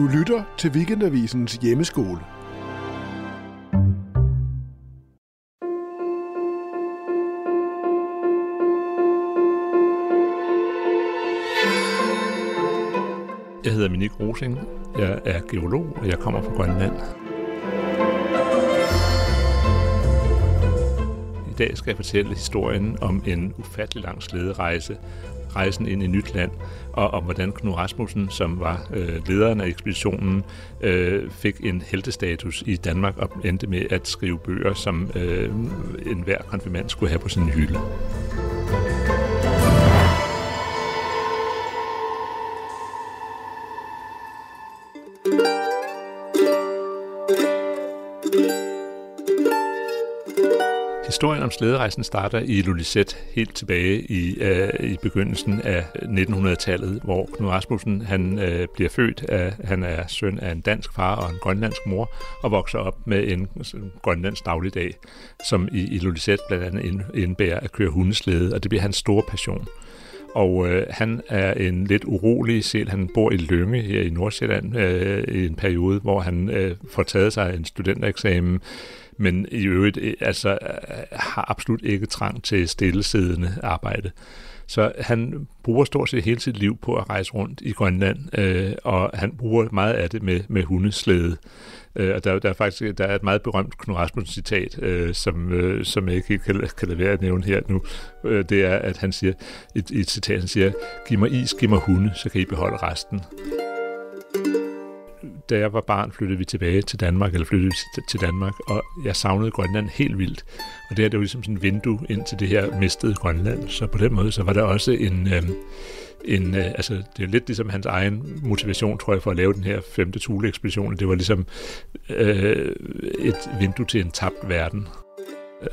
Du lytter til Weekendavisens hjemmeskole. Jeg hedder Minik Rosing. Jeg er geolog, og jeg kommer fra Grønland. Dag skal jeg fortælle historien om en ufattelig lang slæderejse, rejsen ind i nyt land, og om hvordan Knud Rasmussen, som var øh, lederen af ekspeditionen, øh, fik en heltestatus i Danmark og endte med at skrive bøger, som øh, enhver konfirmand skulle have på sin hylde. Historien om slæderejsen starter i Lulisset helt tilbage i, uh, i begyndelsen af 1900-tallet, hvor Knud Rasmussen han, uh, bliver født. Af, han er søn af en dansk far og en grønlandsk mor, og vokser op med en grønlandsk dagligdag, som i, i Lulisset blandt andet indebærer at køre hundeslæde, og det bliver hans store passion. Og øh, han er en lidt urolig sjæl. Han bor i Lønge her i Nordsjælland øh, i en periode, hvor han øh, får taget sig en studentereksamen, men i øvrigt øh, altså, øh, har absolut ikke trang til stillesiddende arbejde. Så han bruger stort set hele sit liv på at rejse rundt i Grønland, øh, og han bruger meget af det med, med hundeslæde. Øh, og der, der er faktisk der er et meget berømt Knud Rasmussen citat, øh, som, øh, som jeg ikke kan, kan lade være at nævne her nu. Øh, det er, at han siger, et, et citat, han siger, giv mig is, giv mig hunde, så kan I beholde resten da jeg var barn, flyttede vi tilbage til Danmark, eller flyttede vi til Danmark, og jeg savnede Grønland helt vildt. Og det her, det var ligesom sådan en vindue ind til det her mistede Grønland. Så på den måde, så var der også en, øh, en øh, altså det er lidt ligesom hans egen motivation, tror jeg, for at lave den her femte Thule-ekspedition. Det var ligesom øh, et vindue til en tabt verden.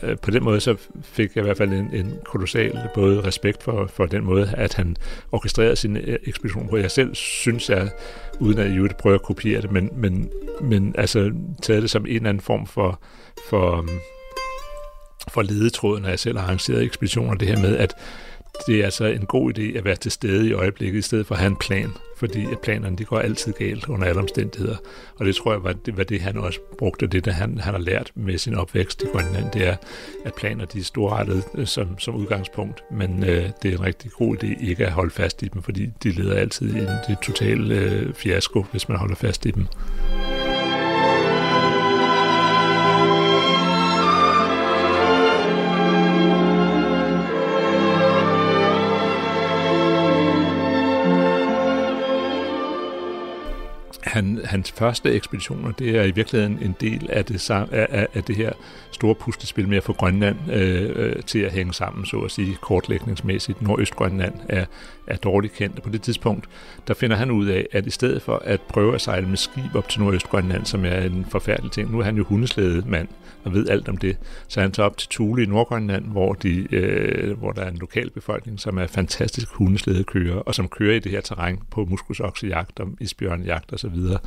Øh, på den måde så fik jeg i hvert fald en, en kolossal både respekt for, for den måde, at han orkestrerede sin øh, ekspedition på. Jeg selv synes, jeg, uden at jeg prøve at kopiere det, men, men, men altså taget det som en eller anden form for, for, um, for ledetråd, når jeg selv har arrangeret ekspeditioner, det her med, at det er altså en god idé at være til stede i øjeblikket, i stedet for at have en plan, fordi planerne de går altid galt under alle omstændigheder. Og det tror jeg var det, var det han også brugte, det der han, han har lært med sin opvækst i Grønland, det er, at planer de er storrettede øh, som, som udgangspunkt, men øh, det er en rigtig god idé ikke at holde fast i dem, fordi de leder altid i en det totale øh, fiasko, hvis man holder fast i dem. Han, hans første ekspeditioner, det er i virkeligheden en del af det, af, af det her store puslespil med at få Grønland øh, øh, til at hænge sammen, så at sige, kortlægningsmæssigt. Nordøstgrønland er, er dårligt kendt, og på det tidspunkt, der finder han ud af, at i stedet for at prøve at sejle med skib op til Nordøstgrønland, som er en forfærdelig ting, nu er han jo hundeslædemand og ved alt om det, så han tager op til Thule i Nordgrønland, hvor, de, øh, hvor der er en lokal befolkning, som er fantastisk hundeslædekører, og som kører i det her terræn på muskusoksejagt og isbjørnjagt osv. Så,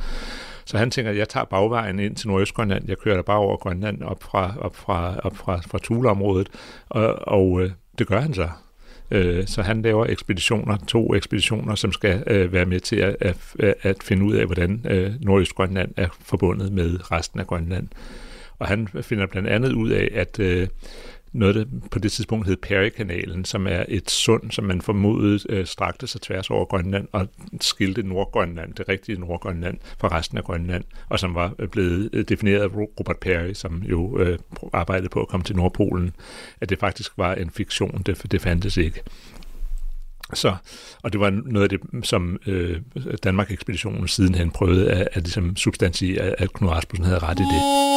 så han tænker, at jeg tager bagvejen ind til Nordøstgrønland, jeg kører der bare over Grønland op fra, op fra, op fra, fra Tuleområdet. og, og øh, det gør han så. Øh, så han laver ekspeditioner, to ekspeditioner, som skal øh, være med til at, at, at finde ud af, hvordan øh, Nordøstgrønland er forbundet med resten af Grønland. Og han finder blandt andet ud af, at øh, noget, der på det tidspunkt hed Perry-kanalen, som er et sund, som man formodede øh, strakte sig tværs over Grønland og skilte Nordgrønland, det rigtige Nordgrønland, fra resten af Grønland, og som var øh, blevet øh, defineret af Robert Perry, som jo øh, arbejdede på at komme til Nordpolen, at det faktisk var en fiktion, det, det fandtes ikke. Så, og det var noget af det, som øh, Danmark-ekspeditionen sidenhen prøvede at, at ligesom substantiere, at Knud Rasmussen havde ret i det.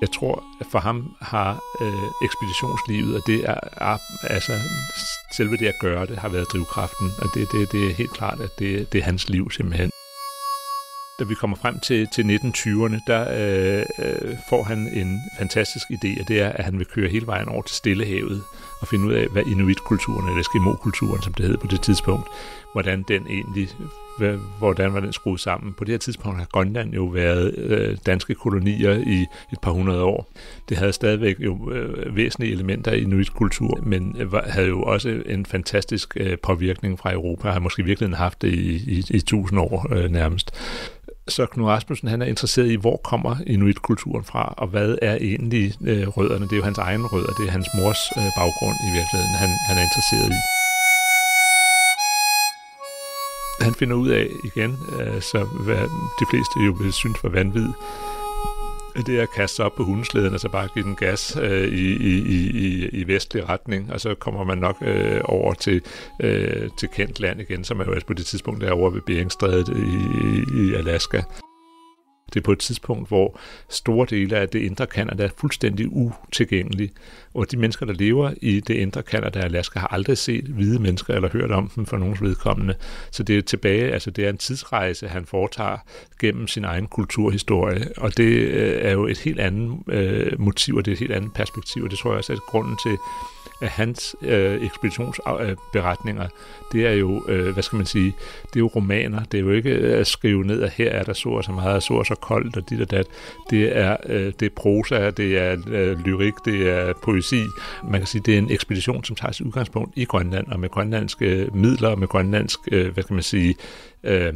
Jeg tror, at for ham har øh, ekspeditionslivet, og det er, er altså selve det at gøre det, har været drivkraften, og det, det, det er helt klart, at det, det er hans liv simpelthen. Da vi kommer frem til, til 1920'erne, der øh, øh, får han en fantastisk idé, og det er, at han vil køre hele vejen over til Stillehavet og finde ud af, hvad inuitkulturen, eller eskimo-kulturen, som det hed på det tidspunkt, hvordan den egentlig hvordan var den skruet sammen. På det her tidspunkt har Grønland jo været øh, danske kolonier i et par hundrede år. Det havde stadigvæk jo øh, væsentlige elementer i inuit kultur, men øh, havde jo også en fantastisk øh, påvirkning fra Europa, har måske virkelig haft det i, i, i tusind år øh, nærmest. Så Knud Rasmussen han er interesseret i, hvor kommer inuitkulturen fra, og hvad er egentlig øh, rødderne? Det er jo hans egen rødder, det er hans mors øh, baggrund i virkeligheden, han, han er interesseret i. Han finder ud af igen, øh, så hvad de fleste jo vil synes var vanvid, det er at kaste sig op på hundeslæden og så bare give den gas øh, i, i, i, i vestlig retning, og så kommer man nok øh, over til, øh, til kendt land igen, som er jo altså på det tidspunkt derovre ved Beringstrædet i, i Alaska. Det er på et tidspunkt, hvor store dele af det indre Kanada er fuldstændig utilgængelige. Og de mennesker, der lever i det indre Kanada og Alaska, har aldrig set hvide mennesker eller hørt om dem for nogens vedkommende. Så det er tilbage, altså det er en tidsrejse, han foretager gennem sin egen kulturhistorie. Og det øh, er jo et helt andet øh, motiv, og det er et helt andet perspektiv, og det tror jeg også er grunden til, af hans øh, ekspeditionsberetninger, det er jo, øh, hvad skal man sige, det er jo romaner. Det er jo ikke øh, at skrive ned, at her er der så og så meget, og så og så koldt, og dit og dat. Det er, øh, det er prosa, det er øh, lyrik, det er poesi. Man kan sige, det er en ekspedition, som tager sit udgangspunkt i Grønland, og med grønlandske midler, og med grønlandsk, øh, hvad skal man sige, øh,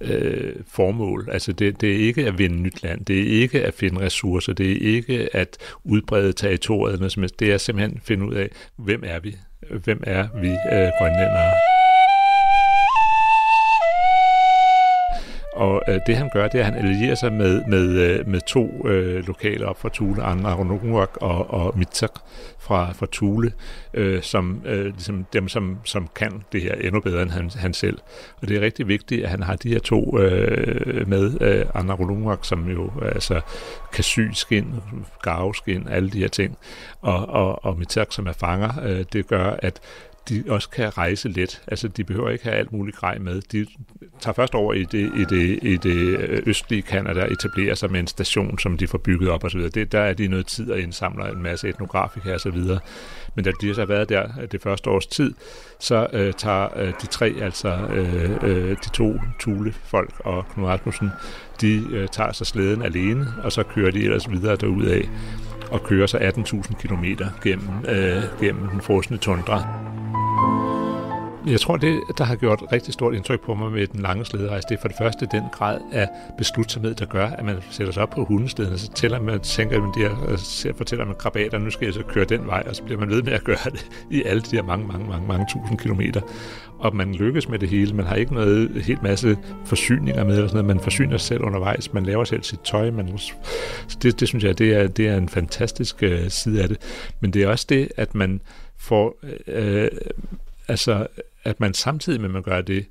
øh, formål. Altså det, det er ikke at vinde nyt land, det er ikke at finde ressourcer, det er ikke at udbrede territoriet, noget som helst. det er simpelthen at finde ud af, hvem er vi? Hvem er vi øh, grønlændere? Og øh, det han gør, det er, at han allierer sig med, med, øh, med to øh, lokale op fra Thule, Anna og, og Mitzak fra, fra Thule, øh, som øh, ligesom dem, som, som kan det her endnu bedre end han, han selv. Og det er rigtig vigtigt, at han har de her to øh, med, øh, Anna som jo altså kan sy skin, skin, alle de her ting, og, og, og Mitzak, som er fanger, øh, det gør, at de også kan rejse let. Altså, de behøver ikke have alt muligt grej med. De tager først over i det, i det, i det øh, østlige Kanada og etablerer sig med en station, som de får bygget op osv. Det, der er de noget tid og indsamler en masse etnografika osv. Men da de så har været der øh, det første års tid, så øh, tager øh, de tre, altså øh, øh, de to Thule-folk og Knud Rasmussen, de øh, tager sig slæden alene, og så kører de ellers videre derudad og kører så 18.000 km gennem, øh, gennem den frosne tundra. Jeg tror, det, der har gjort rigtig stort indtryk på mig med den lange slæderejse, det er for det første den grad af beslutsomhed, der gør, at man sætter sig op på hundesteden, og så tæller man, tænker man, der, og øh, så fortæller man krabater, nu skal jeg så køre den vej, og så bliver man ved med at gøre det i alle de her mange, mange, mange, mange tusind kilometer. Og man lykkes med det hele. Man har ikke noget helt masse forsyninger med, eller sådan noget. man forsyner sig selv undervejs, man laver selv sit tøj. Man, så det, det synes jeg, det er, det er en fantastisk øh, side af det. Men det er også det, at man får... øh, øh altså at man samtidig med, at man gør det,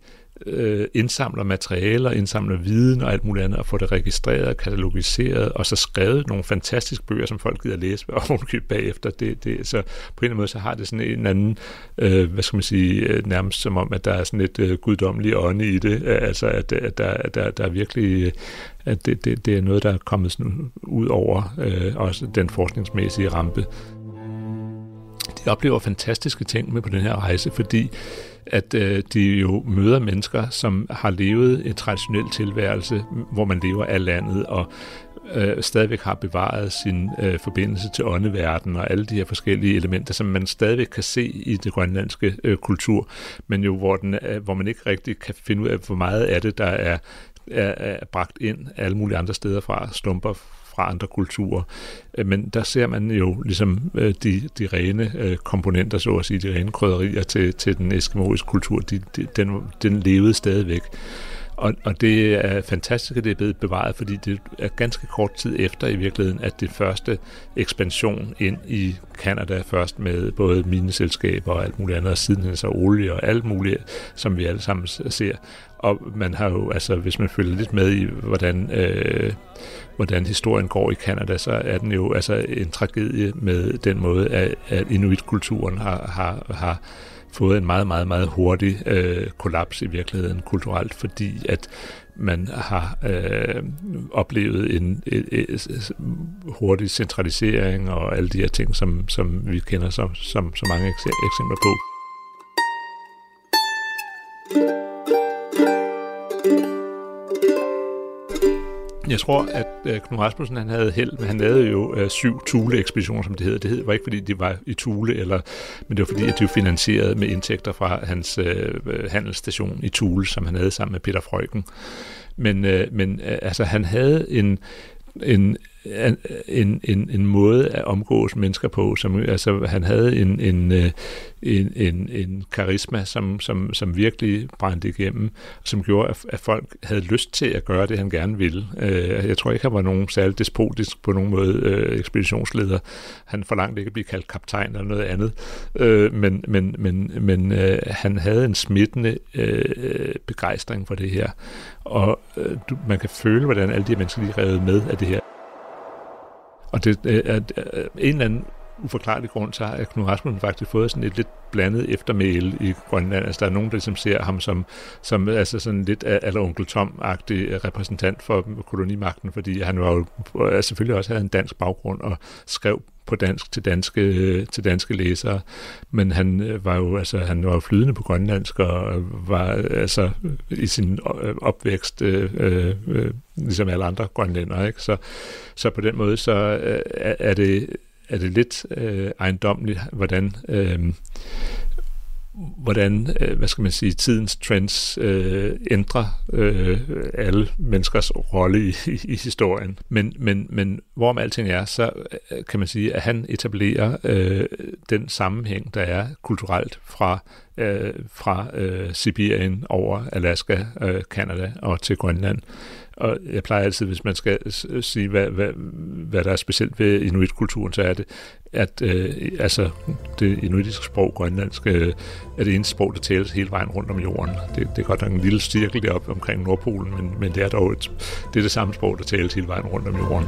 øh, indsamler materialer, indsamler viden og alt muligt andet, og får det registreret, katalogiseret, og så skrevet nogle fantastiske bøger, som folk gider læse og ovenkøbe bagefter. Det, det, så på en eller anden måde, så har det sådan en anden, øh, hvad skal man sige, øh, nærmest som om, at der er sådan et øh, guddommeligt ånde i det, øh, altså at, at der, der, der er virkelig, øh, at det, det, det er noget, der er kommet sådan ud over øh, også den forskningsmæssige rampe. De oplever fantastiske ting med på den her rejse, fordi at øh, de jo møder mennesker, som har levet en traditionel tilværelse, hvor man lever af landet, og øh, stadigvæk har bevaret sin øh, forbindelse til åndeverdenen og alle de her forskellige elementer, som man stadigvæk kan se i det grønlandske øh, kultur, men jo hvor, den, øh, hvor man ikke rigtig kan finde ud af, hvor meget af det, der er, er, er bragt ind alle mulige andre steder fra, stumper fra andre kulturer. Øh, men der ser man jo ligesom øh, de, de rene øh, komponenter, så at sige, de rene krydderier til, til den eskimoiske kultur, de, de, den, den levede stadigvæk. Og, og det er fantastisk, at det er blevet bevaret, fordi det er ganske kort tid efter i virkeligheden, at det første ekspansion ind i Kanada først med både mineselskaber og alt muligt andet, og sidenhen så olie og alt muligt, som vi alle sammen ser. Og man har jo, altså hvis man følger lidt med i, hvordan, øh, hvordan historien går i Kanada, så er den jo altså en tragedie med den måde, at, at inuitkulturen har, har, har fået en meget, meget, meget hurtig øh, kollaps i virkeligheden kulturelt, fordi at man har øh, oplevet en en, en hurtig centralisering og alle de her ting, som, som vi kender som, som så mange eksempler på. Jeg tror, at øh, Knud Rasmussen han havde held, men han lavede jo øh, syv Thule-ekspeditioner, som det hedder. Det hed, var ikke, fordi de var i Thule, eller, men det var fordi, at de var finansieret med indtægter fra hans øh, øh handelsstation i Thule, som han havde sammen med Peter Frøken. Men, øh, men øh, altså, han havde en, en en, en, en måde at omgås mennesker på, som altså han havde en, en, øh, en, en, en karisma, som, som, som virkelig brændte igennem, som gjorde, at, at folk havde lyst til at gøre det, han gerne ville. Øh, jeg tror ikke, han var nogen særlig despotisk på nogen måde øh, ekspeditionsleder. Han forlangte ikke at blive kaldt kaptajn eller noget andet, men, men, men, men han havde en smittende begejstring for det her, og man kan føle, hvordan alle de mennesker, lige revet med af det her. Og det er, en eller anden uforklarlig grund, så har Knud Rasmussen faktisk fået sådan et lidt blandet eftermæle i Grønland. Altså, der er nogen, der ligesom ser ham som, som altså sådan lidt eller onkel Tom-agtig repræsentant for kolonimagten, fordi han var jo selvfølgelig også havde en dansk baggrund og skrev på dansk til danske, øh, til danske læsere, men han øh, var jo altså han var jo flydende på grønlandsk og var øh, altså i sin opvækst øh, øh, ligesom alle andre grønlændere, ikke? Så, så på den måde så øh, er det er det lidt øh, ejendomligt, hvordan øh, hvordan, øh, hvad skal man sige, tidens trends øh, ændrer øh, alle menneskers rolle i, i, i historien. Men, men, men hvorom alting er, så øh, kan man sige, at han etablerer øh, den sammenhæng, der er kulturelt fra øh, fra øh, Sibirien over Alaska, øh, Canada og til Grønland. Og jeg plejer altid, hvis man skal sige, hvad, hvad, hvad der er specielt ved inuitkulturen, så er det, at øh, altså, det inuitiske sprog, grønlandsk, øh, er det eneste sprog, der tales hele vejen rundt om jorden. Det, det er godt nok en lille cirkel deroppe omkring Nordpolen, men, men det er dog et, det, er det samme sprog, der tales hele vejen rundt om jorden.